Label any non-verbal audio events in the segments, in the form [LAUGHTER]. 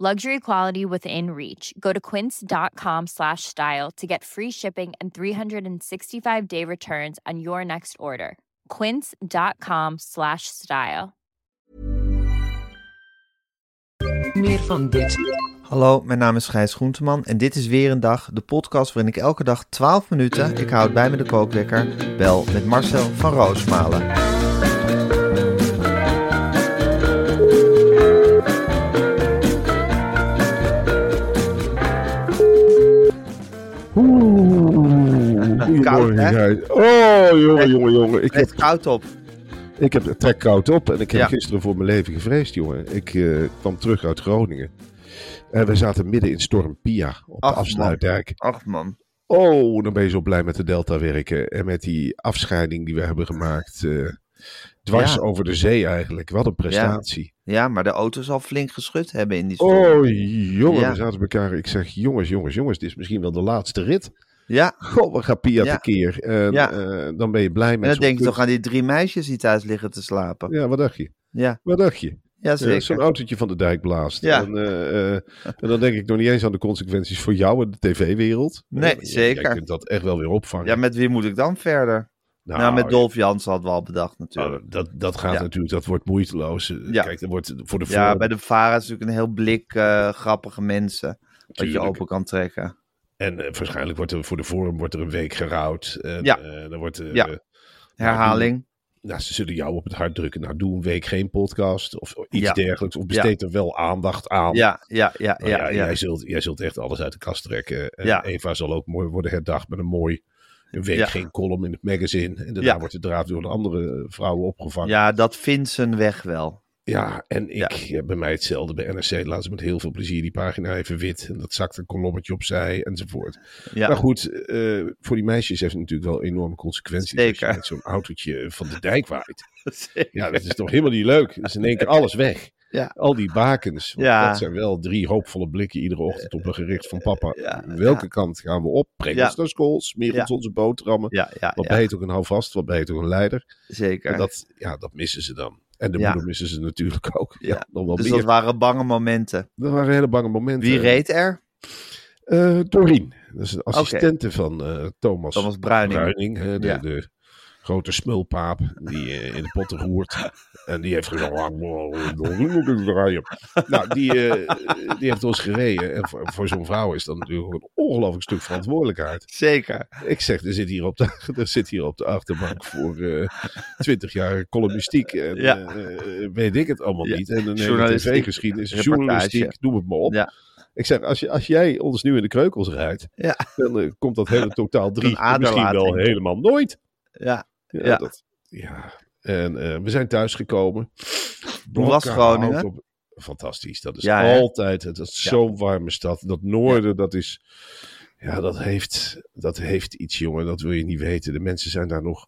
Luxury quality within reach. Go to quince.com slash style to get free shipping and 365 day returns on your next order. Quince.com slash style. Meer van dit. Hallo, mijn naam is Gijs Groenteman en dit is weer een dag, de podcast waarin ik elke dag 12 minuten, ik houd bij me de kookwekker, bel met Marcel van Roosmalen. Koud, hè? Oh, jongen, jongen, jongen. Ik heb, koud op. ik heb trek koud op en ik heb Ja. gisteren voor mijn leven gevreesd, jongen. Ik eh, kwam terug uit Groningen. En we zaten midden in storm Pia op Ach, de afsluitdijk. Ach man. Oh, dan ben je zo blij met de Delta werken. En met die afscheiding die we hebben gemaakt. eh, dwars Ja. over de zee eigenlijk. Wat een prestatie. Ja, maar de auto zal flink geschud hebben in die storm. Oh, jongen, Ja. we zaten elkaar. Ik zeg, jongens, jongens, jongens, dit is misschien wel de laatste rit. Ja, Goh, we gaan Pia. En Ja. eh, dan ben je blij met en dan denk je punt. toch aan die drie meisjes die thuis liggen te slapen. Ja, wat dacht je? Ja, Wat dacht je? ja Ja, zeker. Zo'n autootje van de dijk blaast. Ja. En, eh, eh, en dan denk ik nog niet eens aan de consequenties voor jou en de tv-wereld. Nee, Eh, zeker. Jij kunt dat echt wel weer opvangen. Ja, met wie moet ik dan verder? Nou, met Dolf Jansen hadden we al bedacht natuurlijk. Oh, dat, dat gaat Ja. natuurlijk, dat wordt moeiteloos. Eh, Ja. Kijk, er wordt voor de ja, bij de VARA is natuurlijk een heel blik eh, grappige mensen. Wat je Tuurlijk. open kan trekken. En eh, waarschijnlijk wordt er voor de vorm wordt er een week gerouwd. En, Ja. eh, dan wordt, eh, Ja. eh, Herhaling. nou, ze zullen jou op het hart drukken. Nou, doe een week geen podcast of iets Ja. dergelijks. Of besteed er wel aandacht aan. Ja, ja, ja, Nou ja. ja, ja, Jij, zult, jij zult echt alles uit de kast trekken. En Ja. Eva zal ook mooi worden herdacht met een mooi... Een week geen column in het magazine. En daarna wordt de draad door de andere vrouwen opgevangen. Ja, dat vindt zijn weg wel. Ja, en ik, ja. bij mij hetzelfde. Bij NRC laten ze met heel veel plezier die pagina even wit. En dat zakt een kolommetje opzij enzovoort. Ja. Maar goed, eh, voor die meisjes heeft het natuurlijk wel enorme consequenties. Zeker. Als je met zo'n autootje van de dijk waait. [LAUGHS] Ja, dat is toch helemaal niet leuk. Dat is in één keer alles weg. Ja. Al die bakens. Want Ja. Dat zijn wel drie hoopvolle blikken iedere ochtend op een gericht van papa. Ja, Welke kant gaan we op? Breng ons naar school, smeer ons onze boterhammen. Wat ben je toch een houvast, wat ben je toch een leider? Zeker. En dat, ja, dat missen ze dan. En de Ja. moeder missen ze natuurlijk ook. Ja, Ja. nog wel dus meer. dat waren bange momenten. Dat waren hele bange momenten. Wie reed er? Eh Doreen. Dat is een assistente van eh, Thomas, Thomas Bruining. hè, de, Ja. de grote smulpaap die eh, in de potten roert. En die heeft gezegd, "Ah, Doreen moet ik draaien. Nou, die, eh, die heeft ons gereden. En voor, voor zo'n vrouw is dat natuurlijk een ongelooflijk stuk verantwoordelijkheid. Zeker. Ik zeg, er zit hier op de, [LAUGHS] er zit hier op de achterbank voor twintig jaar columnistiek. En Ja. eh, weet ik het allemaal Ja. niet. En een hele tv-geschiedenis, journalistiek, noem het maar op. Ja. Ik zeg, als, je, als jij ons nu in de kreukels rijdt, Ja. dan eh, komt dat hele totaal drie, misschien wel helemaal nooit. Ja. Ja. Ja. Dat, ja. En eh, we zijn thuisgekomen. Hoe was Groningen? op- Fantastisch. Dat is Ja, altijd, het is zo'n warme stad. Dat noorden, dat is, ja, dat heeft, dat heeft iets, jongen. Dat wil je niet weten. De mensen zijn daar nog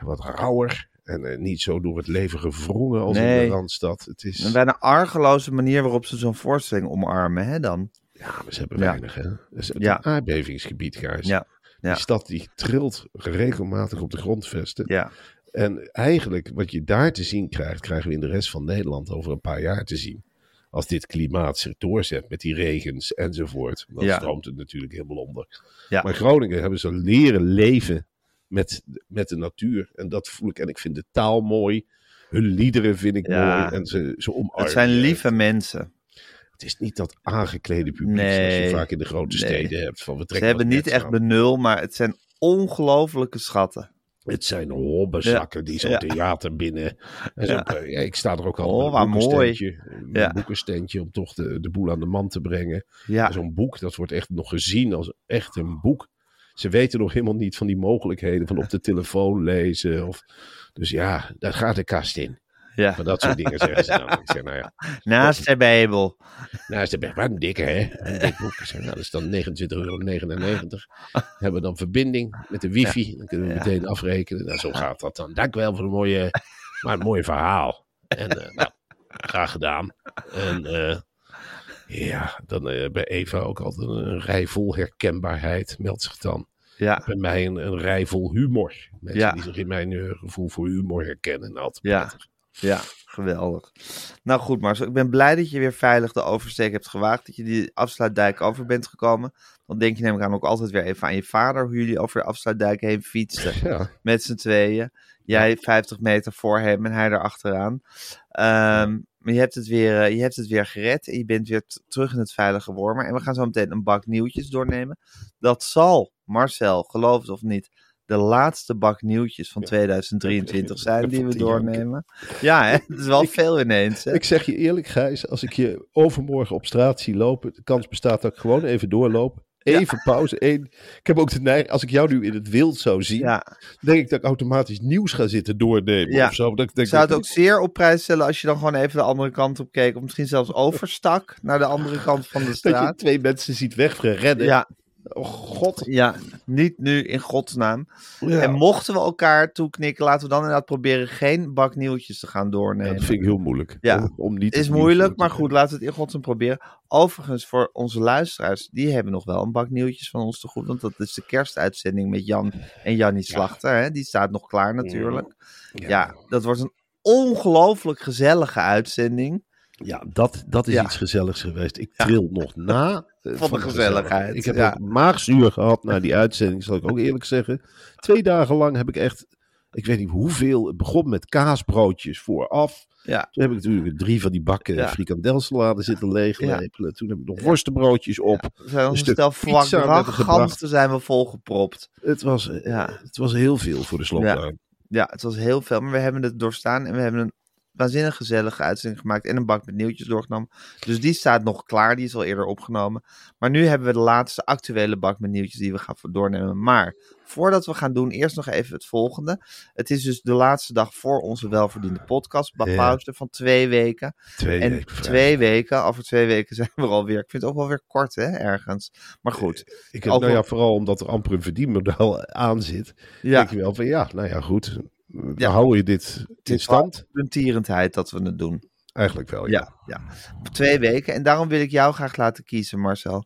wat rauwer. En eh, niet zo door het leven gewrongen als in de Randstad. Het is, Een bijna argeloze manier waarop ze zo'n voorstelling omarmen, hè dan? ja, maar ze hebben Ja. weinig, hè. Het is Ja. aardbevingsgebied, Gijs. Ja. Ja. Die stad die trilt regelmatig op de grondvesten. Ja. En eigenlijk wat je daar te zien krijgt, krijgen we in de rest van Nederland over een paar jaar te zien. Als dit klimaat zich doorzet met die regens enzovoort. Dan Ja. stroomt het natuurlijk helemaal onder. Ja. Maar Groningen hebben ze leren leven met, met de natuur. En dat voel ik. En ik vind de taal mooi. Hun liederen vind ik Ja. mooi. En ze, ze omarmen. Het zijn lieve mensen. Het is niet dat aangeklede publiek zoals Nee. je vaak in de grote Nee. steden hebt. Van, we Ze hebben niet echt aan. benul, maar het zijn ongelofelijke schatten. Het zijn hobbezakken die zo'n Ja. theater binnen. En zo, Ja. eh, ik sta er ook al Oh, met een Ja. een boekenstandje om toch de, de boel aan de man te brengen. Zo'n boek, dat wordt echt nog gezien als echt een boek. Ze weten nog helemaal niet van die mogelijkheden van op de telefoon lezen. Of, dus ja, daar gaat de kast in. Ja. Maar dat soort dingen zeggen ze dan. Ik zeg, nou ja, [LAUGHS] naast de Bijbel. is de wel een dikke, hè? Een [LAUGHS] dik boek. Zeg, nou, dat is dan 29,99 euro. Hebben we dan verbinding met de wifi. Dan kunnen we Ja. meteen afrekenen. Nou, zo gaat dat dan. Dank wel voor een mooie, [LAUGHS] maar een mooi verhaal. En eh, nou, graag gedaan. En eh, ja, dan eh, bij Eva ook altijd een rij vol herkenbaarheid meldt zich dan. Ja, Bij mij een, een rij vol humor. Mensen Ja. die zich in mijn gevoel voor humor herkennen. Altijd Ja. prettig. Ja, geweldig. Nou goed, Marcel, ik ben blij dat je weer veilig de oversteek hebt gewaagd. Dat je die afsluitdijk over bent gekomen. Dan denk je neem ik aan ook altijd weer even aan je vader. Hoe jullie over de afsluitdijk heen fietsten. Ja, met z'n tweeën. Jij 50 meter voor hem en hij erachteraan. Ehm maar je hebt, het weer, eh, je hebt het weer gered en je bent weer terug in het veilige wormer. En we gaan zo meteen een bak nieuwtjes doornemen. Dat zal, Marcel, geloof het of niet, de laatste bak nieuwtjes van 2023 zijn die we doornemen. Ja, hè? het is wel veel ineens. Hè? Ik zeg je eerlijk, Gijs, als ik je overmorgen op straat zie lopen, de kans bestaat dat ik gewoon even doorloop. Even pauze. Één. Ik heb ook de neiging, als ik jou nu in het wild zou zien, Ja, denk ik dat ik automatisch nieuws ga zitten doornemen Ja. of zo. Dat ik denk, zou het ook zeer op prijs stellen als je dan gewoon even de andere kant op keek. Of misschien zelfs overstak naar de andere kant van de [LAUGHS] dat je straat. twee mensen ziet wegrennen. Ja, Oh god. Ja, niet nu in godsnaam. Ja. En mochten we elkaar toeknikken, laten we dan inderdaad proberen geen bak nieuwtjes te gaan Ja, doornemen. dat vind ik heel moeilijk. Ja. Om, om niet is moeilijk, maar goed, laten we het in godsnaam proberen. Overigens, voor onze luisteraars, die hebben nog wel een bak nieuwtjes van ons te goed. Want dat is de kerstuitzending met Jan en Jannie Slachter. Hè? Die staat nog klaar natuurlijk. Ja, dat wordt een ongelooflijk gezellige uitzending. Ja, dat, dat is Ja. iets gezelligs geweest. Ik Ja. tril nog na Van de gezelligheid, Ik heb ja. een maagzuur gehad na die uitzending, zal ik ook eerlijk zeggen. Twee dagen lang heb ik echt, ik weet niet hoeveel, het begon met kaasbroodjes vooraf. Ja, Toen heb ik natuurlijk drie van die bakken Ja. frikandelsalade zitten leeglepelen. Toen heb ik nog worstenbroodjes op. er zijn een stel zijn we volgepropt. Het, was, eh, Ja. het was heel veel voor de slokduin. Ja, het was heel veel, maar we hebben het doorstaan en we hebben een waanzinnig gezellige uitzending gemaakt en een bak met nieuwtjes doorgenomen. Dus die staat nog klaar, die is al eerder opgenomen. Maar nu hebben we de laatste actuele bak met nieuwtjes die we gaan doornemen. Maar voordat we gaan doen, eerst nog even het volgende. Het is dus de laatste dag voor onze welverdiende podcast, Ja. pauze van twee weken. Twee En weken twee weken, over twee weken [LAUGHS] zijn we er alweer. Ik vind het ook wel weer kort, hè, ergens. Maar goed, Ik heb, nou ja, vooral omdat er amper een verdienmodel [LAUGHS] aan zit. ja, Denk je wel van ja, nou ja, goed. We Ja. houden je dit het in stand. puntierendheid dat we het doen. Eigenlijk wel, ja. Ja, ja. Twee weken. En daarom wil ik jou graag laten kiezen, Marcel.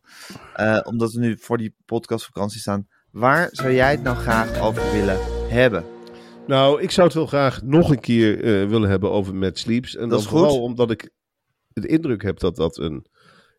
Eh, omdat we nu voor die podcastvakantie staan. Waar zou jij het nou graag over willen hebben? Nou, ik zou het wel graag nog een keer eh, willen hebben over Mad Sleeps. En Dat dan vooral omdat ik de indruk heb dat dat een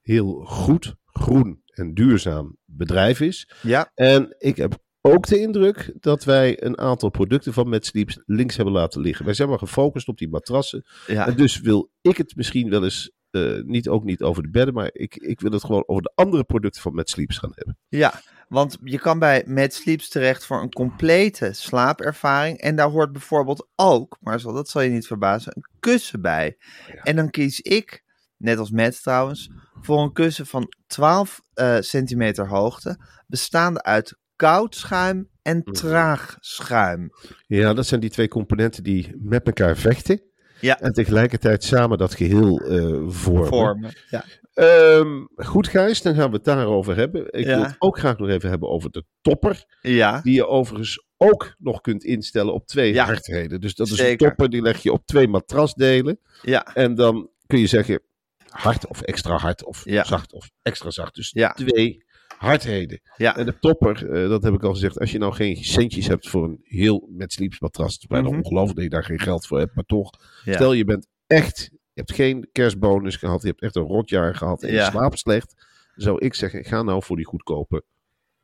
heel goed, groen en duurzaam bedrijf is. Ja, En ik heb ook de indruk dat wij een aantal producten van Mad Sleeps links hebben laten liggen. Wij zijn maar gefocust op die matrassen. ja. En dus wil ik het misschien wel eens, eh, niet, ook niet over de bedden, maar ik, ik wil het gewoon over de andere producten van Mad Sleeps gaan hebben. ja. Want je kan bij Mad Sleeps terecht voor een complete slaapervaring. En daar hoort bijvoorbeeld ook, Marcel, dat zal je niet verbazen, een kussen bij. En dan kies ik, net als Matt trouwens, voor een kussen van 12 eh, centimeter hoogte. Bestaande uit koud schuim en Mhm. traag schuim. Ja, dat zijn die twee componenten die met elkaar vechten. Ja. En tegelijkertijd samen dat geheel eh, vormen. vormen. Ja. Ehm, goed, Gijs, dan gaan we het daarover hebben. Ik Ja. wil het ook graag nog even hebben over de topper. ja, Die je overigens ook nog kunt instellen op twee Ja. hardheden. Dus dat is Zeker. een topper, die leg je op twee matrasdelen. ja, En dan kun je zeggen hard of extra hard of Ja. zacht of extra zacht. Dus Ja. twee hardheden. ja. En de topper, eh, dat heb ik al gezegd, als je nou geen centjes hebt voor een heel met sleeps matras, het is bijna Mhm. ongelooflijk dat je daar geen geld voor hebt, maar toch, ja. stel je bent echt, je hebt geen kerstbonus gehad, je hebt echt een rotjaar gehad en Ja. je slaapt slecht, zou ik zeggen, ga nou voor die goedkope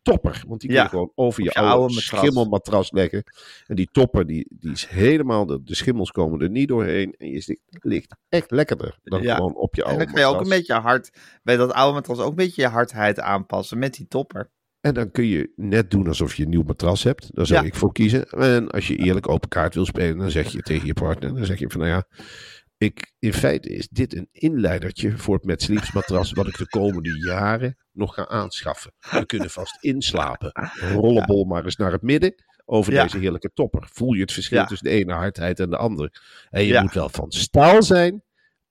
topper. Want die kun Ja, je gewoon over je, oude, oude matras. schimmelmatras leggen. En die topper, die, die is helemaal, de, de schimmels komen er niet doorheen. En je ligt, ligt echt lekkerder dan Ja. gewoon op je En oude dan kan je ook matras. een beetje hard, bij dat oude matras ook een beetje je hardheid aanpassen met die topper. En dan kun je net doen alsof je een nieuw matras hebt. Daar zou Ja. ik voor kiezen. En als je eerlijk open kaart wil spelen, dan zeg je tegen je partner, dan zeg je van nou ja, ik, in feite is dit een inleidertje voor het met Sleeps matras wat ik de komende jaren nog ga aanschaffen. We kunnen vast inslapen. Rollenbol maar eens naar het midden over Ja. deze heerlijke topper. Voel je het verschil Ja. tussen de ene hardheid en de andere. En je moet wel van staal zijn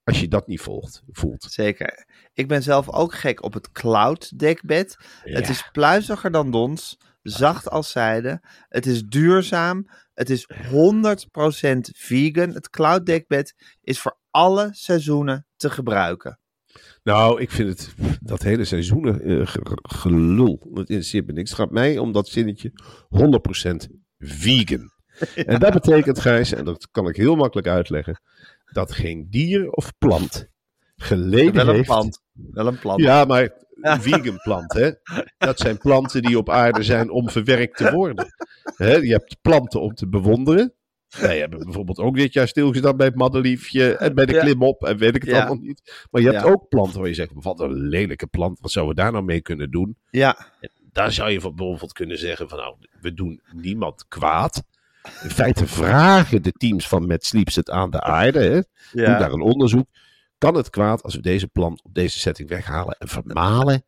als je dat niet volgt, voelt. Zeker. Ik ben zelf ook gek op het cloud dekbed. Het is pluiziger dan dons, zacht als zijde. Het is duurzaam. Het is 100% vegan. Het cloud dekbed is voor alle seizoenen te gebruiken. Nou, ik vind het dat hele seizoenen eh, ge- ge- gelul. Dat interesseert me niks. Het gaat mij om dat zinnetje 100% vegan. En dat betekent, Gijs, en dat kan ik heel makkelijk uitleggen, dat geen dier of plant geleden Wel een heeft. plant. Wel een plant. Ja, maar [LAUGHS] vegan plant, hè? Dat zijn planten die op aarde zijn om verwerkt te worden. Hè, je hebt planten om te bewonderen. Wij hebben bijvoorbeeld ook dit jaar stilgestaan bij het madeliefje en bij de Ja. klimop en weet ik het Ja. allemaal niet. Maar je hebt ook planten waar je zegt, wat een lelijke plant, wat zouden we daar nou mee kunnen doen? Ja, Daar zou je bijvoorbeeld kunnen zeggen van nou, we doen niemand kwaad. In feite vragen de teams van Met Sleeps het aan de aarde. Hè? Doe daar een onderzoek. Kan het kwaad als we deze plant op deze setting weghalen en vermalen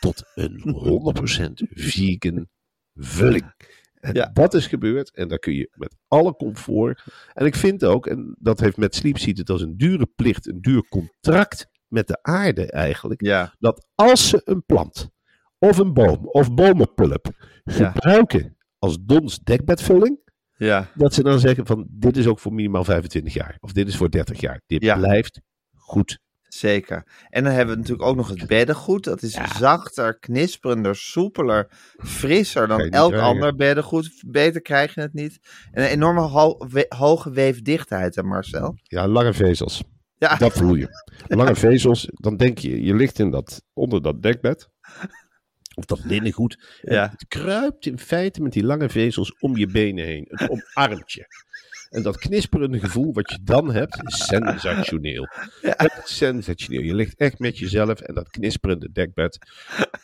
tot een 100% vegan vulling? En Ja. dat is gebeurd en daar kun je met alle comfort. En ik vind ook, en dat heeft met Sleep ziet het als een dure plicht, een duur contract met de aarde eigenlijk ja. dat als ze een plant of een boom of bomenpulp gebruiken als dons dekbedvulling, ja. dat ze dan zeggen van dit is ook voor minimaal 25 jaar of dit is voor 30 jaar. Dit Ja. blijft goed. Zeker. En dan hebben we natuurlijk ook nog het beddengoed. Dat is zachter, knisperender, soepeler, frisser dan elk krijgen. ander beddengoed. Beter krijg je het niet. En een enorme ho- we- hoge weefdichtheid, hè Marcel? Ja, lange vezels. Ja, Dat voel je. [LAUGHS] Lange vezels, dan denk je, je ligt in dat, onder dat dekbed. Of dat linnengoed. En Ja. Het kruipt in feite met die lange vezels om je benen heen. Het omarmt je. En dat knisperende gevoel wat je dan hebt, is sensationeel. Is sensationeel. Je ligt echt met jezelf en dat knisperende dekbed.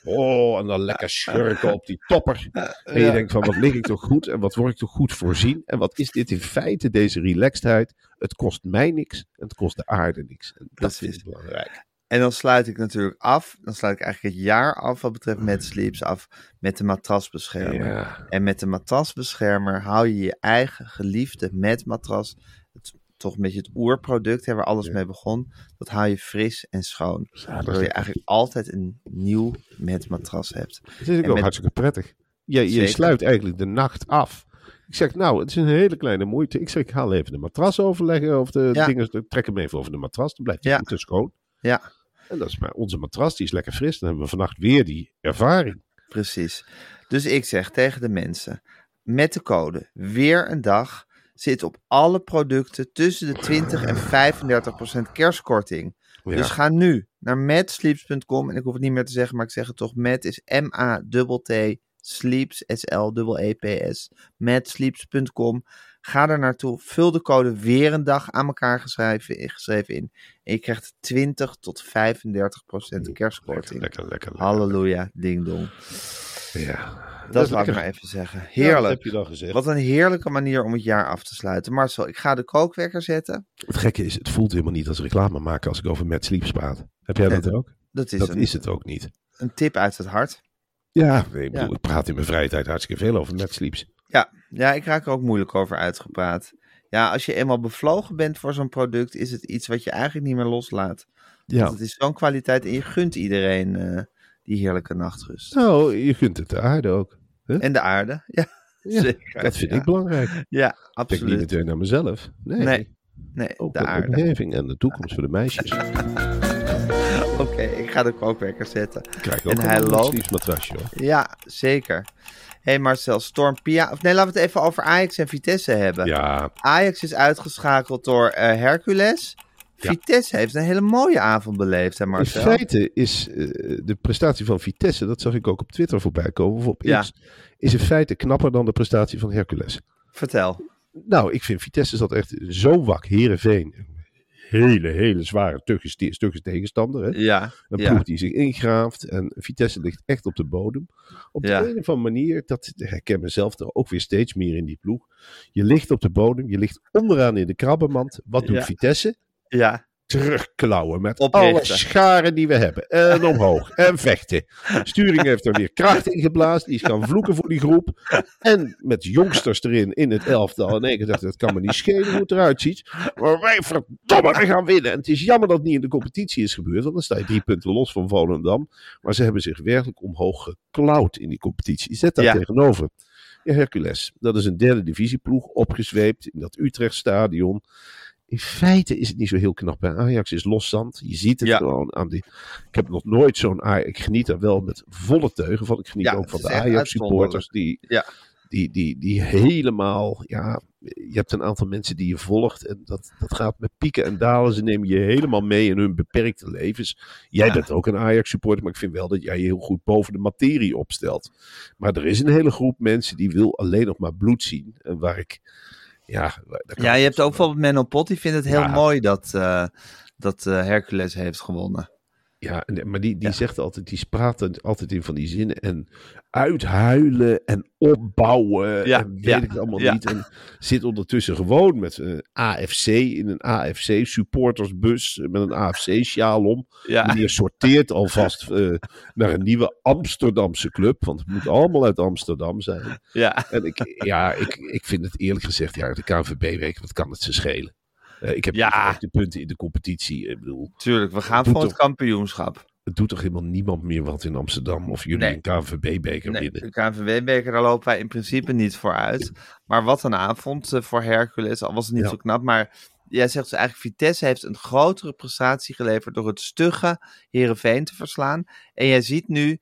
Oh, en dan lekker schurken op die topper. En je denkt van, wat lig ik toch goed en wat word ik toch goed voorzien. En wat is dit in feite, deze relaxedheid. Het kost mij niks en het kost de aarde niks. En dat vind ik belangrijk. En dan sluit ik natuurlijk af. Dan sluit ik eigenlijk het jaar af wat betreft Mad Sleeps af met de matrasbeschermer. Ja. En met de matrasbeschermer hou je je eigen geliefde Mad matras. Het, toch een beetje het oerproduct hè, waar alles mee begon. Dat hou je fris en schoon. Waardoor je eigenlijk altijd een nieuw Mad matras hebt. Het is ook wel met- hartstikke prettig. Je, je Zeker. sluit eigenlijk de nacht af. Ik zeg, nou, het is een hele kleine moeite. Ik zeg, ik haal even de matras overleggen. Of de dingen, trek hem even over de matras. Dan blijft hij Ja. goed en schoon. Ja, En dat is maar onze matras, die is lekker fris. Dan hebben we vannacht weer die ervaring. precies. Dus ik zeg tegen de mensen, met de code weer een dag zit op alle producten tussen de 20 en 35 procent kerstkorting. Ja. Dus ga nu naar matsleeps.com en ik hoef het niet meer te zeggen, maar ik zeg het toch, Met is M-A-T-T Sleeps, S-L-E-E-P-S, matsleeps.com. Ga er naartoe, vul de code weer een dag aan elkaar geschreven, geschreven in. En je krijgt 20 tot 35 procent kerstkorting. Lekker, lekker, lekker. Halleluja, ding dong. Ja. Dat, wou ik maar even zeggen. Ja, dat Heerlijk. heb je dan gezegd. Wat een heerlijke manier om het jaar af te sluiten. Marcel, ik ga de kookwekker zetten. Het gekke is, het voelt helemaal niet als reclame maken als ik over Mad Sleeps praat. Heb jij dat ook? Dat is, dat een, is het ook niet. een tip uit het hart. Ja, ik, bedoel, Ja. ik praat in mijn vrije tijd hartstikke veel over Mad Sleeps. Ja, ja, ik raak er ook moeilijk over uitgepraat. Ja, als je eenmaal bevlogen bent voor zo'n product, is het iets wat je eigenlijk niet meer loslaat. Ja. Want het is zo'n kwaliteit en je gunt iedereen eh, die heerlijke nachtrust. Nou, je kunt het de aarde ook. En de aarde, [LAUGHS] ja. Ja, zeker. dat vind ja. ik belangrijk. Ja, Ik denk niet absoluut. meteen naar mezelf. Nee, Nee, nee ook de de aarde. omgeving en de toekomst voor de meisjes. [LAUGHS] Oké, ik ga de kookwekker zetten. Krijg ook En hij een loopt. Matrasje hoor. Ja, zeker. Hé hey Marcel, Storm Pia. Of nee, laten we het even over Ajax en Vitesse hebben. Ja, Ajax is uitgeschakeld door eh, Hercules. Vitesse heeft een hele mooie avond beleefd, hè In Marcel? feite is eh, de prestatie van Vitesse, dat zag ik ook op Twitter voorbij komen, of op Ja. X, is in feite knapper dan de prestatie van Hercules. Vertel. Nou, ik vind Vitesse zat echt zo wak. Herenveen, een hele, hele zware Turkse tegenstander. Hè? Ja, Een ja. ploeg die zich ingraaft. En Vitesse ligt echt op de bodem. Op Ja. de een of andere manier, dat herken ik mezelf er ook weer steeds meer in die ploeg. Je ligt op de bodem, je ligt onderaan in de krabbenmand. Wat doet. Vitesse? ja. Terugklauwen met Oprichten. alle scharen die we hebben. En omhoog. En vechten. Sturing heeft er weer kracht in geblazen. Die is gaan vloeken voor die groep. En met jongsters erin in het elftal. En ik dacht, dat kan me niet schelen hoe het eruit ziet. Maar wij verdomme we gaan winnen. En het is jammer dat het niet in de competitie is gebeurd. Want dan sta je drie punten los van Volendam. Maar ze hebben zich werkelijk omhoog geklauwd in die competitie. Zet daar Ja. tegenover. Ja, Hercules. Dat is een derde divisieploeg. Opgezweept in dat Utrecht stadion. In feite is het niet zo heel knap. Hè? Ajax is loszand. Je ziet het Ja. gewoon aan die. Ik heb nog nooit zo'n Ajax. Ik geniet er wel met volle teugen van. Ik geniet Ja, ook van de Ajax-supporters. Die, Ja. die, die, die helemaal. Ja, je hebt een aantal mensen die je volgt. En dat, dat gaat met pieken en dalen. Ze nemen je helemaal mee in hun beperkte levens. Jij Ja. bent ook een Ajax-supporter. Maar ik vind wel dat jij je heel goed boven de materie opstelt. Maar er is een hele groep mensen die wil alleen nog maar bloed zien. En waar ik. Ja, ja, je hebt ook bijvoorbeeld Menno Pot, die vindt het heel Ja. mooi dat, eh, dat eh, Hercules heeft gewonnen. Ja, maar die, die Ja. zegt altijd, die praat altijd in van die zinnen. En uithuilen en opbouwen. Ja, en weet ja, ik het allemaal niet. En zit ondertussen gewoon met een AFC in een AFC supportersbus. Met een AFC sjaal om. Ja, Meneer sorteert alvast eh, naar een nieuwe Amsterdamse club. Want het moet allemaal uit Amsterdam zijn. ja. En ik, ja, ik, ik vind het eerlijk gezegd, ja, de KNVB-week, wat kan het ze schelen? Eh, ik heb Ja. de punten in de competitie. Ik bedoel, tuurlijk. We gaan voor het kampioenschap. het doet toch helemaal niemand meer wat in Amsterdam of jullie Nee. een KNVB-beker Nee, winnen. de KNVB-beker, daar lopen wij in principe niet voor uit. Maar wat een avond eh, voor Hercules, al was het niet Ja. zo knap. Maar jij zegt dus eigenlijk, Vitesse heeft een grotere prestatie geleverd door het stugge Heerenveen te verslaan. En jij ziet nu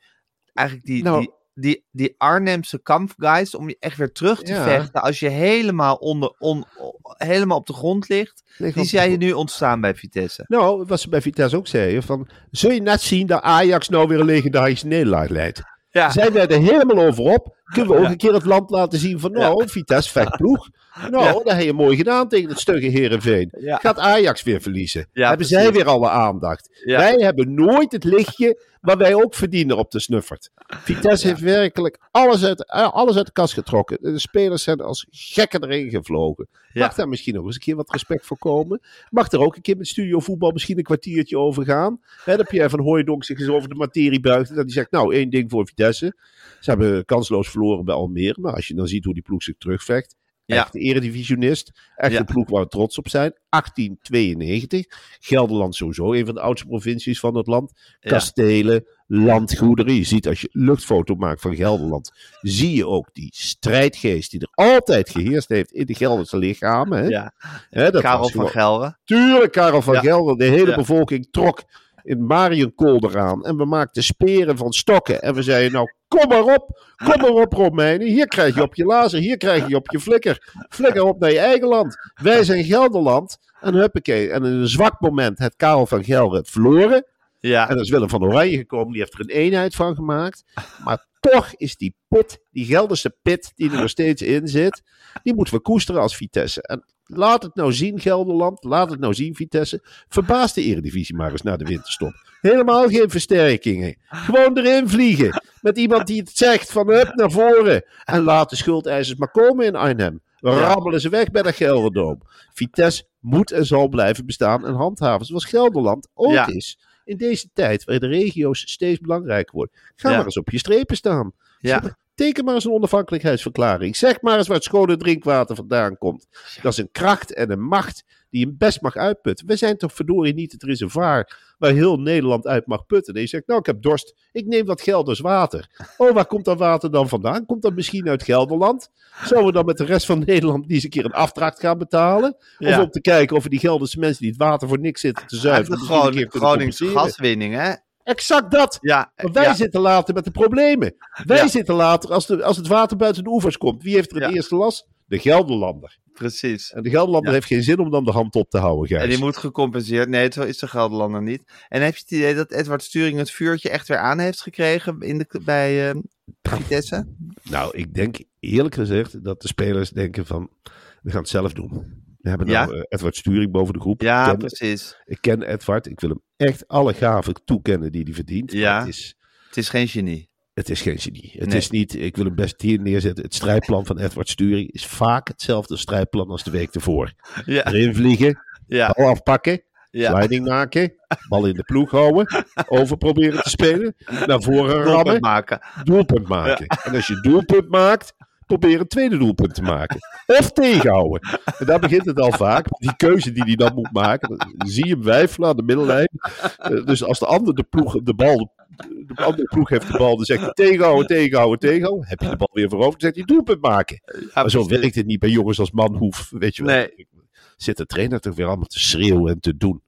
eigenlijk die, Nou- die, die, die Arnhemse kampgeist om je echt weer terug te Ja. vechten. Als je helemaal, onder, on, helemaal op de grond ligt. Die zie je nu ontstaan bij Vitesse. Nou, wat ze bij Vitesse ook zeiden, van, zul je net zien dat Ajax nou weer een legendarische nederlaag leidt? Ja, wij er helemaal over op? Kunnen we ook een keer het land laten zien van, nou, Vitesse vechtploeg. [LAUGHS] Nou, Ja. dat heb je mooi gedaan tegen het stugge Heerenveen. Ja. Gaat Ajax weer verliezen? Ja, hebben zij weer alle aandacht? Wij hebben nooit het lichtje waar wij ook verdienen op de snuffert. Vitesse heeft werkelijk alles uit, eh, alles uit de kast getrokken. De spelers zijn als gekken erin gevlogen. Mag daar misschien nog eens een keer wat respect voor komen? Mag er ook een keer met studio voetbal misschien een kwartiertje over gaan? Hè, dat Pierre van Hooijdonk zich eens over de materie buigt. En dat hij zegt, nou, één ding voor Vitesse. Ze hebben kansloos verloren bij Almere. Maar als je dan ziet hoe die ploeg zich terugvecht. Echt eredivisionist. Echt Ja. een ploeg waar we trots op zijn. 1892. Gelderland sowieso, een van de oudste provincies van het land. Ja. Kastelen, landgoederen. Je ziet als je een luchtfoto maakt van Gelderland. Zie je ook die strijdgeest die er altijd geheerst heeft in de Gelderse lichamen. Hè? ja. Hè, dat Karel van gewoon- Gelre. Tuurlijk, Karel van. Gelder. De hele bevolking trok in Marienkool eraan. En we maakten speren van stokken. En we zeiden, nou, kom maar op. Kom maar op, Romeinen. Hier krijg je op je lazer. Hier krijg je op je flikker. Flikker op naar je eigen land. Wij zijn Gelderland. En huppakee. En in een zwak moment heeft Karel van Gelder het verloren. Ja, En dan is Willem van Oranje gekomen. Die heeft er een eenheid van gemaakt. Maar toch is die pit, die Gelderse pit die er nog steeds in zit. Die moeten we koesteren als Vitesse. En laat het nou zien Gelderland. Laat het nou zien Vitesse. Verbaas de eredivisie maar eens naar de winterstop. Helemaal geen versterkingen. Gewoon erin vliegen. Met iemand die het zegt van hup naar voren. En laat de schuldeisers maar komen in Arnhem. We rammelen ze weg bij de Gelderdoom. Vitesse moet en zal blijven bestaan en handhaven. Zoals Gelderland ook Ja. is. In deze tijd waar de regio's steeds belangrijker worden. Ga Ja. maar eens op je strepen staan. ja. Teken maar eens een onafhankelijkheidsverklaring. Zeg maar eens waar het schone drinkwater vandaan komt. Dat is een kracht en een macht die je best mag uitputten. We zijn toch verdorie niet het reservoir waar heel Nederland uit mag putten. En je zegt, nou ik heb dorst, ik neem wat Gelders water. Oh, waar komt dat water dan vandaan? Komt dat misschien uit Gelderland? Zouden we dan met de rest van Nederland niet eens een keer een afdracht gaan betalen? Ja. Of om te kijken of we die Gelderse mensen die het water voor niks zitten te zuiveren... Groningse compenseren? gaswinning, hè? Exact dat! Ja, wij ja. zitten later met de problemen. Wij Ja. zitten later als, de, als het water buiten de oevers komt. Wie heeft er het eerste last? De Gelderlander. precies. En de Gelderlander heeft geen zin om dan de hand op te houden, Gijs. En die moet gecompenseerd. Nee, zo is de Gelderlander niet. En heb je het idee dat Edward Sturing het vuurtje echt weer aan heeft gekregen in de, bij eh Vitesse? Nou, ik denk eerlijk gezegd dat de spelers denken van, we gaan het zelf doen. We hebben Ja? nou eh, Edward Sturing boven de groep. Ja, ik, precies. ik ken Edward. Ik wil hem echt alle gaven toekennen die hij verdient. Ja. Het is, Het is geen genie. het is geen genie. Het Nee. is niet, ik wil hem best hier neerzetten. Het strijdplan van Edward Sturing is vaak hetzelfde strijdplan als de week ervoor. [LAUGHS] Ja, Erin vliegen, ja, bal afpakken, ja. sliding maken, bal in de ploeg houden, [LAUGHS] over proberen te spelen, naar voren Doelpunt rammen, maken. doelpunt maken. En als je doelpunt maakt, probeer een tweede doelpunt te maken. Of tegenhouden. En daar begint het al vaak. Die keuze die hij dan moet maken. Dan zie je hem wijfelen aan de middellijn. Eh, Dus als de andere de ploeg de bal. De andere ploeg heeft de bal, dan zegt hij tegenhouden, tegenhouden, tegenhouden. Heb je de bal weer voorover, dan zegt hij doelpunt maken. Ja, maar zo werkt het niet bij jongens als Manhoef. Weet je wel. Nee. Zit de trainer toch weer allemaal te schreeuwen en te doen.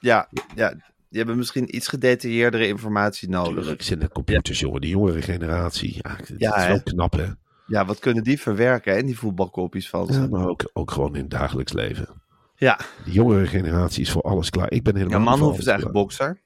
Ja, ja, die hebben misschien iets gedetailleerder informatie nodig. Tuurlijk zijn de computers, jongen. Die jongere generatie. Ja, dat Ja, is hè. wel knap, hè. Ja, wat kunnen die verwerken, hè, die voetbalkopjes van ze. Ja, maar ook, ook gewoon in het dagelijks leven. Ja, De jongere generatie is voor alles klaar. Ik ben helemaal ja Manhoef is eigenlijk bokser.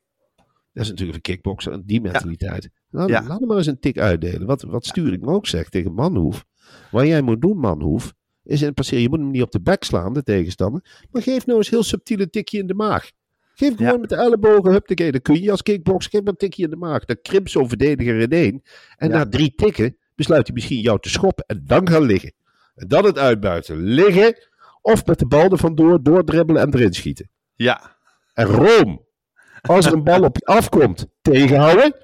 Dat is natuurlijk een kickbokser. en Die mentaliteit. Laat, Ja. laat hem maar eens een tik uitdelen. Wat, wat stuur ik me ook zeg tegen Manhoef. Wat jij moet doen, Manhoef. Is in passeer. Je moet hem niet op de bek slaan, de tegenstander. Maar geef nou eens heel subtiel een tikje in de maag. Geef gewoon Ja. met de ellebogen. Huppakee. Dan kun je als kickboxer. Geef maar een tikje in de maag. Dan krimpt zo'n verdediger in één. En Ja. na drie tikken besluit hij misschien jou te schoppen. En dan gaan liggen. En dan het uitbuiten. Liggen. Of met de bal er vandoor. Doordribbelen en erin schieten. Ja, En Rome. Als er een bal op je afkomt, tegenhouden.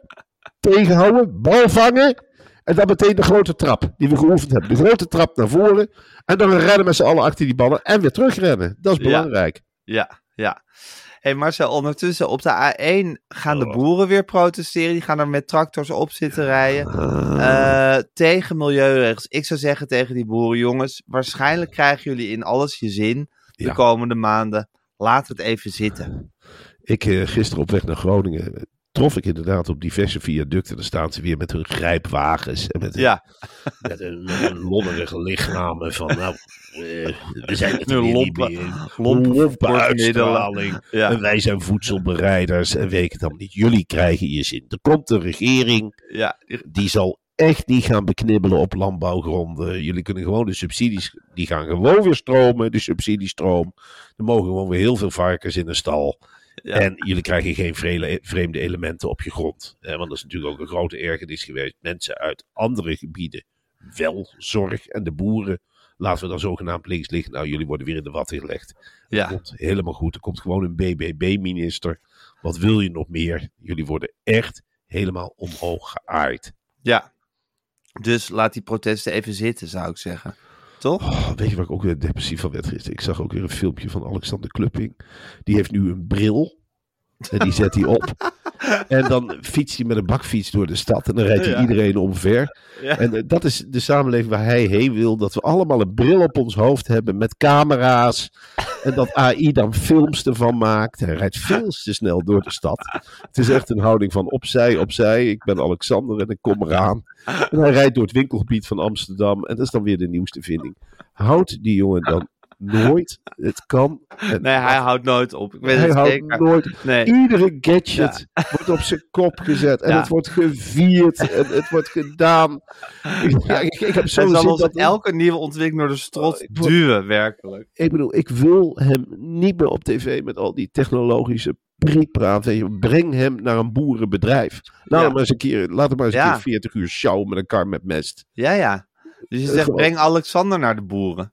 Tegenhouden, bal vangen. En dan meteen de grote trap die we geoefend hebben. De grote trap naar voren. En dan rennen met z'n allen achter die ballen. En weer terugrennen. Dat is Ja. belangrijk. ja, ja. Hey Marcel, ondertussen op de A1 gaan Oh. de boeren weer protesteren. Die gaan er met tractors op zitten rijden. eh, tegen milieuregels. Ik zou zeggen tegen die boeren, jongens, waarschijnlijk krijgen jullie in alles je zin de Ja. komende maanden. Laat het even zitten. Ik eh, gisteren op weg naar Groningen trof ik inderdaad op diverse viaducten. Dan staan ze weer met hun grijpwagens. En met, Ja, met, een, met een lollerige lichamen van nou... eh, we zijn het niet lompe- meer. lompe Lompe vervoersmiddelen. uitstraling. ja. En wij zijn voedselbereiders en weet ik het dan niet. Jullie krijgen je zin. Er komt een regering ja. die zal echt niet gaan beknibbelen op landbouwgronden. Jullie kunnen gewoon de subsidies, die gaan gewoon weer stromen, de subsidiestroom. Er mogen gewoon weer heel veel varkens in een stal. Ja. En jullie krijgen geen vreemde elementen op je grond. Eh, want dat is natuurlijk ook een grote ergernis geweest. Mensen uit andere gebieden wel zorg. En de boeren laten we dan zogenaamd links liggen. Nou, jullie worden weer in de watten gelegd. Ja. Dat komt helemaal goed. Er komt gewoon een BBB-minister. Wat wil je nog meer? Jullie worden echt helemaal omhoog geaaid. Ja. Dus laat die protesten even zitten, zou ik zeggen. Toch? Oh, weet je waar ik ook weer depressief van werd gisteren? Ik zag ook weer een filmpje van Alexander Klupping. Die heeft nu een bril. En die zet hij op. En dan fietst hij met een bakfiets door de stad. En dan rijdt hij Ja. iedereen omver. Ja. En eh, dat is de samenleving waar hij heen wil. Dat we allemaal een bril op ons hoofd hebben met camera's. En dat AI dan films ervan maakt. Hij rijdt veel te snel door de stad. Het is echt een houding van opzij, opzij. Ik ben Alexander en ik kom eraan. En hij rijdt door het winkelgebied van Amsterdam. En dat is dan weer de nieuwste vinding. Houdt die jongen dan nooit. Het kan. Het Nee, hij houdt nooit op. Ik weet hij het houdt zeker. nooit. Nee. Iedere gadget wordt op zijn kop gezet. En Ja. het wordt gevierd. En het wordt gedaan. Ik, ja, ik, ik heb zo zin dat... elke nieuwe ontwikkeling door de strot Oh, duwen, werkelijk. Ik bedoel, ik wil hem niet meer op tv met al die technologische prikpraat. Breng hem naar een boerenbedrijf. Laat hem maar eens een keer, laat hem maar eens een keer 40 uur sjouwen met een kar met mest. Ja, ja. Dus je Eh, zegt, breng Alexander naar de boeren.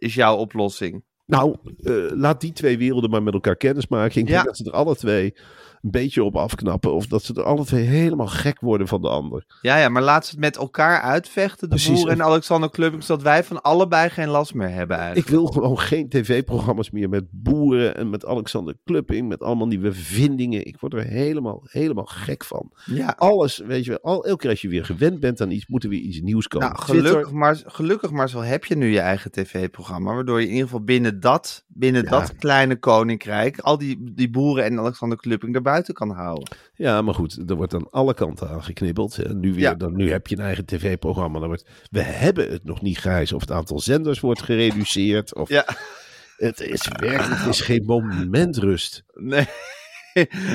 Is jouw oplossing. Nou, eh, laat die twee werelden maar met elkaar kennis maken. Ik Ja. denk dat ze er alle twee een beetje op afknappen. Of dat ze er alle twee helemaal gek worden van de ander. Ja, ja, maar laat ze het met elkaar uitvechten, de Precies. boeren en Alexander Klubbing, zodat wij van allebei geen last meer hebben eigenlijk. Ik wil gewoon geen tv-programma's meer met boeren en met Alexander Klupping. Met allemaal nieuwe vindingen. Ik word er helemaal, helemaal gek van. Ja. Alles, weet je wel. Al, elke keer als je weer gewend bent aan iets, moet er weer iets nieuws komen. Nou, Twitter- gelukkig, maar, gelukkig maar zo heb je nu je eigen tv-programma, waardoor je in ieder geval binnen dat, binnen Ja. dat kleine koninkrijk, al die, die boeren en Alexander Klupping erbij buiten kan houden. Ja, maar goed, er wordt aan alle kanten aangeknibbeld. En nu, weer, Ja. dan, nu heb je een eigen tv-programma. Dan wordt, we hebben het nog niet grijs of het aantal zenders wordt gereduceerd. Of, Ja. Het is werkelijk het is geen moment rust. Nee. [LAUGHS]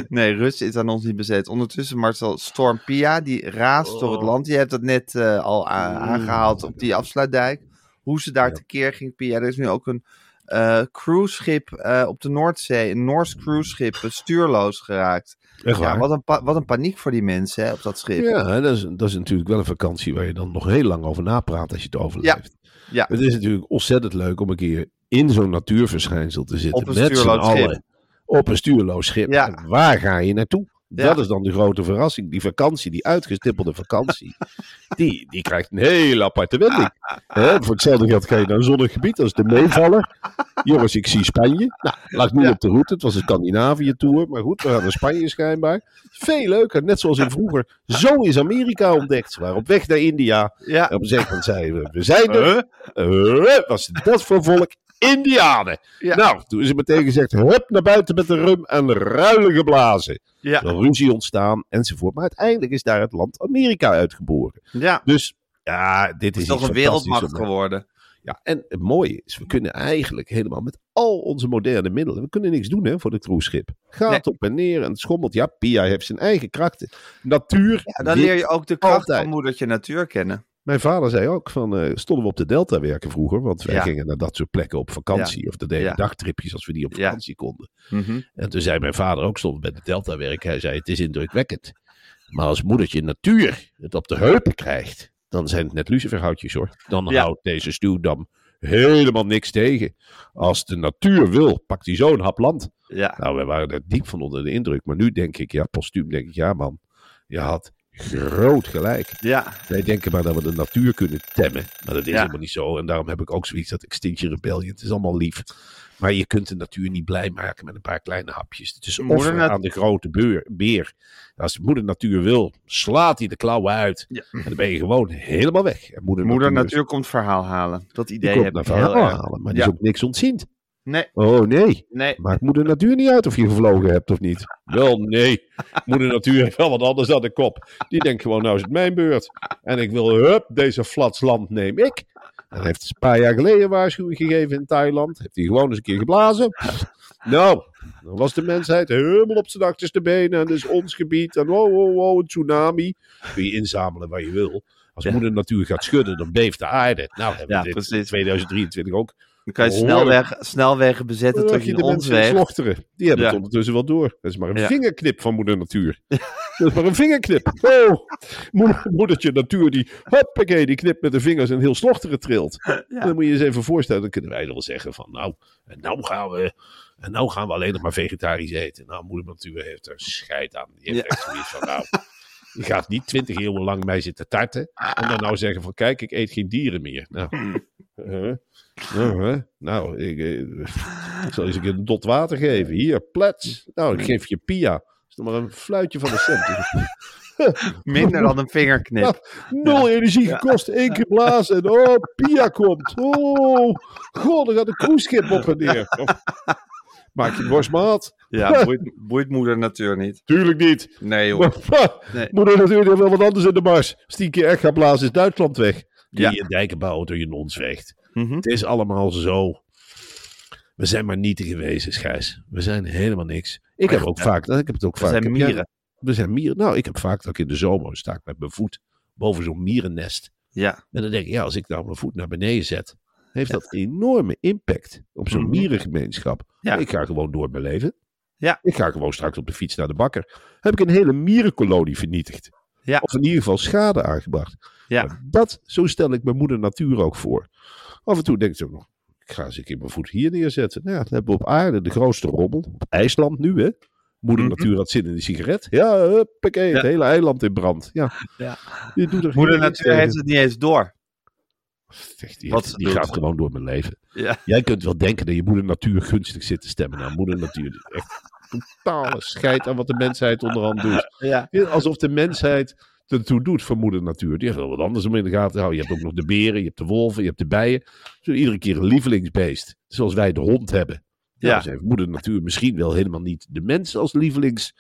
Nee, Rus is aan ons niet bezet. Ondertussen Marcel Storm Pia, die raast door het Oh. land. Je hebt dat net eh, al aangehaald op die afsluitdijk. Hoe ze daar Ja. tekeer ging, Pia. Er is nu ook een eh cruiseschip eh, op de Noordzee, een Noors cruiseschip, eh, stuurloos geraakt. Echt Ja, waar? wat een, wat een paniek voor die mensen hè, op dat schip. Ja, dat is, dat is natuurlijk wel een vakantie waar je dan nog heel lang over napraat als je het overleeft. Ja. Het is natuurlijk ontzettend leuk om een keer in zo'n natuurverschijnsel te zitten. Op een met z'n allen. Op een stuurloos schip. Ja. En waar ga je naartoe? Ja. Dat is dan de grote verrassing. Die vakantie, die uitgestippelde vakantie, [LAUGHS] die, die krijgt een hele aparte wending. [LAUGHS] Voor hetzelfde geld ga je naar een zonnig gebied, dat is de meevaller. Jongens, ik zie Spanje. Nou, lag niet Ja. op de route, het was een Scandinavië-tour. Maar goed, we gaan naar Spanje schijnbaar. Veel leuker, net zoals in vroeger. Zo is Amerika ontdekt. Waren op weg naar India. Ja. En op een moment zeiden we, we zijn er. Eh, wat is dat voor volk? Indianen. Ja. Nou, toen is er meteen gezegd, hup naar buiten met de rum en ruilen geblazen. Ja. Er ruzie ontstaan enzovoort. Maar uiteindelijk is daar het land Amerika uitgeboren. ja. Dus ja, dit Het is is toch een wereldmacht om- geworden. Ja, en het mooie is, we kunnen eigenlijk helemaal met al onze moderne middelen, we kunnen niks doen hè, voor het cruiseschip. Gaat Nee. op en neer en het schommelt. Ja, Pia heeft zijn eigen krachten. Natuur. Ja, dan leer je ook de kracht altijd. van moedertje natuur kennen. Mijn vader zei ook van, eh, stonden we op de Delta werken vroeger, want wij Ja. gingen naar dat soort plekken op vakantie. Of deden we Ja. dagtripjes als we die op vakantie konden. Mhm. En toen zei mijn vader ook, stond bij de Delta werken, hij zei het is indrukwekkend. Maar als moedertje natuur het op de heupen krijgt, dan zijn het net luciferhoutjes hoor. Dan houdt deze stuwdam helemaal niks tegen. Als de natuur wil, pakt hij zo'n hap land. Ja. Nou, wij waren er diep van onder de indruk. Maar nu denk ik, ja, postuum denk ik, ja man, je had groot gelijk. Ja. Wij denken maar dat we de natuur kunnen temmen. Maar dat is Ja. helemaal niet zo. En daarom heb ik ook zoiets dat Extinction Rebellion. Het is allemaal lief. Maar je kunt de natuur niet blij maken met een paar kleine hapjes. Het is Moeder offer nat- aan de grote beur, beer. Als de moeder natuur wil, slaat hij de klauwen uit. Ja. En dan ben je gewoon helemaal weg. En moeder, Moeder natuur, natuur komt verhaal halen. Dat idee komt heb naar ik heel verhaal halen. Maar die is ook niks ontziend. Nee, Oh nee. nee. Maakt moeder natuur niet uit of je gevlogen hebt of niet? Wel, nee. Moeder natuur heeft [LAUGHS] wel wat anders aan de kop. Die denkt gewoon, nou is het mijn beurt. En ik wil, hup, deze flatsland neem ik. En heeft een paar jaar geleden waarschuwing gegeven in Thailand. Heeft hij gewoon eens een keer geblazen. Nou, dan was de mensheid helemaal op zijn achterste benen. En dus ons gebied. En wow, wow, wow, een tsunami. Kun je inzamelen waar je wil. Als Ja. moeder natuur gaat schudden, dan beeft de aarde. Nou, hebben Ja, we dit in precies. 2023 ook Dan kan je Behoorlijk. snelweg, snelwegen bezetten tot je de mensen slochteren. Die hebben Ja. het ondertussen wel door. Dat is maar een Ja. vingerknip van moeder natuur. [LAUGHS] Dat is maar een vingerknip. Oh, moeder, moedertje natuur die, hoppakee, die knipt met de vingers en heel slochteren trilt. [LAUGHS] Dan moet je je eens even voorstellen. Dan kunnen wij wel zeggen van, nou, en nou gaan we... En nou gaan we alleen nog maar vegetarisch eten. Nou, moeder natuur heeft er scheid aan. Die heeft echt zoiets van, nou... Je gaat niet twintig eeuwen lang mij zitten tarten. En dan nou zeggen van, kijk, ik eet geen dieren meer. Nou, uh, nou, nou ik, eh, ik [LAUGHS] zal eens een keer een dot water geven. Hier, plets. Nou, ik geef je pia. Dat is nog maar een fluitje van een cent. [LAUGHS] Minder dan een vingerknip. Nul energie gekost, één keer blazen en oh, Pia komt. Oh, god, er gaat een cruiseschip op en neer. Of, maak je borstmaat? Ja, [LAUGHS] boeit, boeit moeder natuur niet. Tuurlijk niet. Nee. Maar, Nee. Moeder natuurlijk heeft wel wat anders in de mars. Als die een keer echt gaat blazen, is Duitsland weg. Ja. Je dijken bouwen door je nons veegt. Mhm. Het is allemaal zo. We zijn maar niet geweest, Schijs. We zijn helemaal niks. Ik heb ook Ja. vaak, ik heb het ook We vaak. zijn heb mieren. we zijn mieren. Nou, ik heb vaak dat ik in de zomer sta ik met mijn voet boven zo'n mierennest. Ja. En dan denk ik, ja, als ik nou mijn voet naar beneden zet, heeft dat enorme impact op zo'n Mhm. mierengemeenschap. Ja. Ik ga gewoon door mijn leven. Ja. Ik ga gewoon straks op de fiets naar de bakker. Heb ik een hele mierenkolonie vernietigd. Ja. Of in ieder geval schade aangebracht. Ja. Maar Dat, zo stel ik mijn moeder natuur ook voor. Af en toe denk ik ook nog, ik ga eens een keer mijn voet hier neerzetten. Nou ja, dan hebben we op aarde de grootste rommel. Op IJsland nu, hè. Moeder Mhm. natuur had zin in een sigaret. Ja, huppakee, het hele eiland in brand. Ja. Ja. Je doet er Moeder natuur heeft het niet eens door. Zeg, die, heeft- ze die gaat gewoon door mijn leven. Ja. Jij kunt wel denken dat je moeder natuur gunstig zit te stemmen. Nou, moeder natuur echt totale scheid aan wat de mensheid onderhand doet. Ja. Alsof de mensheid ertoe doet voor moeder natuur. Die heeft wel wat anders om in de gaten te houden. Je hebt ook nog de beren, je hebt de wolven, je hebt de bijen. Zo iedere keer een lievelingsbeest. Zoals wij de hond hebben. Ja, dus heeft moeder natuur misschien wel helemaal niet de mens als lievelings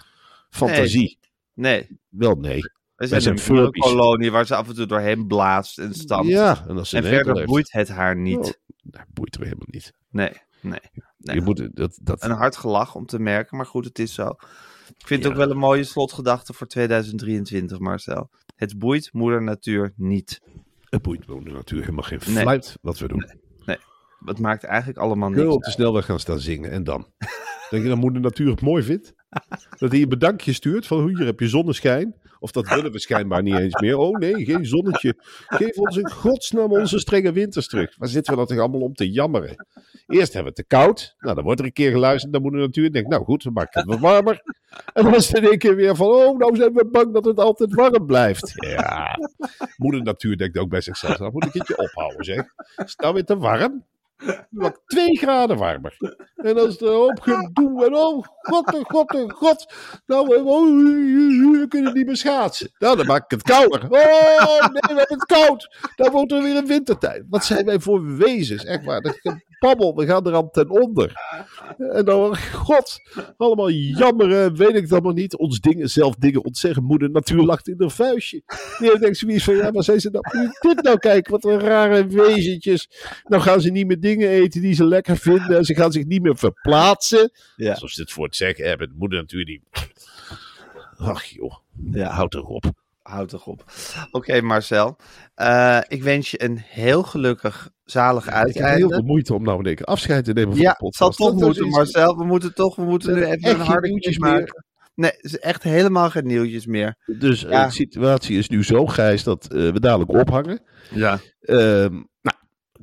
Fantasie. Nee. Wel nee. We zijn, zijn een kolonie waar ze af en toe doorheen blaast en stampt. Ja, en als ze en verder heeft- boeit het haar niet. Oh, nou, boeit er helemaal niet. Nee, nee. Nee. Je moet, dat, dat, Een hard gelach om te merken, maar goed, het is zo. Ik vind het ook wel een mooie slotgedachte voor 2023, Marcel. Het boeit moeder natuur niet. het boeit me natuurlijk helemaal geen Nee. fluit wat we doen. Het maakt eigenlijk allemaal Kun je niks op de snelweg gaan staan zingen en dan? Denk je dat moeder natuur het mooi vindt? Dat hij een bedankje stuurt van hier heb je zonneschijn. Of dat willen we schijnbaar niet eens meer. Oh nee, geen zonnetje. Geef ons in godsnaam onze strenge winters terug. Waar zitten we dat toch allemaal om te jammeren? Eerst hebben we het te koud. Nou, dan wordt er een keer geluisterd naar moeder natuur. En denkt, nou goed, we maken het wat warmer. En dan is in één keer weer van, oh, nou zijn we bang dat het altijd warm blijft. Ja, moeder natuur denkt ook bij zichzelf, nou moet ik het ophouden zeg. Is het nou weer te warm? Wat twee graden warmer. En er een hoop gedoe. En oh, god, oh, god, oh, god. Nou, eh, oh, we kunnen niet meer schaatsen. Nou, dan maak ik het kouder. Oh, nee, we hebben het koud. Dan wordt er weer een wintertijd. Wat zijn wij voor wezens? Echt waar. Dat babbel, we gaan er aan ten onder. En dan, god, allemaal jammeren, weet ik het allemaal niet. Ons dingen, zelf dingen ontzeggen. Moeder natuur lacht in haar vuistje. Nee, dan denk ik zoiets van, ja, maar zijn ze nou, je dit nou kijken, wat een rare wezentjes. Nou gaan ze niet meer dingen eten die ze lekker vinden. En ze gaan zich niet meer verplaatsen. Ja. Zoals ze het voor het zeggen hebben. Moeder natuur die... Ach joh, Ja. houd erop. Houd toch op. Oké, Marcel. Eh, ik wens je een heel gelukkig, zalig Ik heb heel uiteinde. veel moeite om nou in één keer afscheid te nemen van Ja, de het zal toch is moeten, Marcel. We moeten toch, we moeten nu even een harde nieuwtjes meer. maken. Nee, het is echt helemaal geen nieuwtjes meer. Dus eh, Ja. de situatie is nu zo grijs dat eh, we dadelijk ophangen. Ja. Ehm,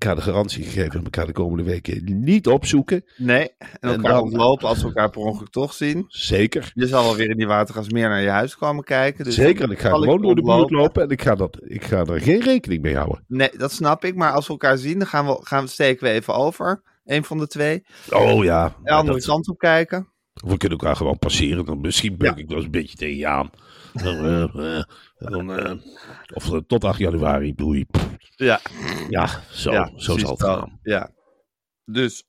ga de garantie gegeven we elkaar de komende weken niet opzoeken. Nee, en En elkaar dan- ontlopen als we elkaar per ongeluk toch zien. Zeker. Je zal wel weer in die watergasmeer naar je huis komen kijken. Dus Zeker. En ik ga gewoon door de buurt lopen en ik ga, dat, ik ga er geen rekening mee houden. Nee, dat snap ik. Maar als we elkaar zien, dan gaan we, gaan we, steken we even over. Een van de twee. Oh ja. De maar andere dat- kant op kijken. we kunnen elkaar gewoon passeren. Dan misschien beuk ik wel eens een beetje tegen je aan. Dan, eh, eh, dan, eh, of tot 8 januari, boei. Ja, Ja, zo, ja zo zal het gaan. Ja. Dus,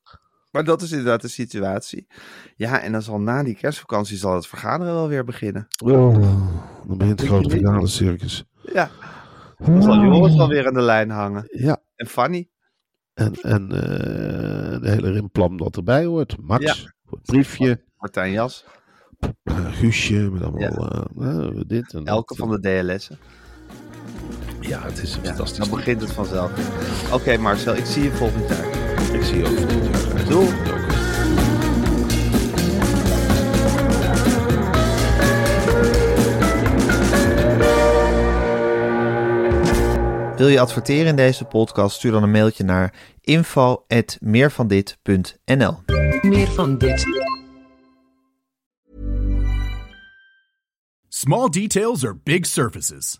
maar dat is inderdaad de situatie. Ja, en dan zal na die kerstvakantie zal het vergaderen wel weer beginnen. Oh, dan begint het grote niet? vergadercircus. Ja, dan zal Joris wel weer aan de lijn hangen. Ja, En Fanny. en, en eh, de hele rimplam dat erbij hoort. Max, Ja. voor het briefje. Martijn Jas. Guusje, met allemaal eh, eh, dit en Elke dat. van de DLS'en. Ja, het is Ja, fantastisch. dan begint het vanzelf. Oké Marcel, ik zie je volgend jaar. Ik zie je ook volgend jaar. Doei. Ook. Wil je adverteren in deze podcast? Stuur dan een mailtje naar info.meervandit.nl Meer van dit. Small details are big surfaces.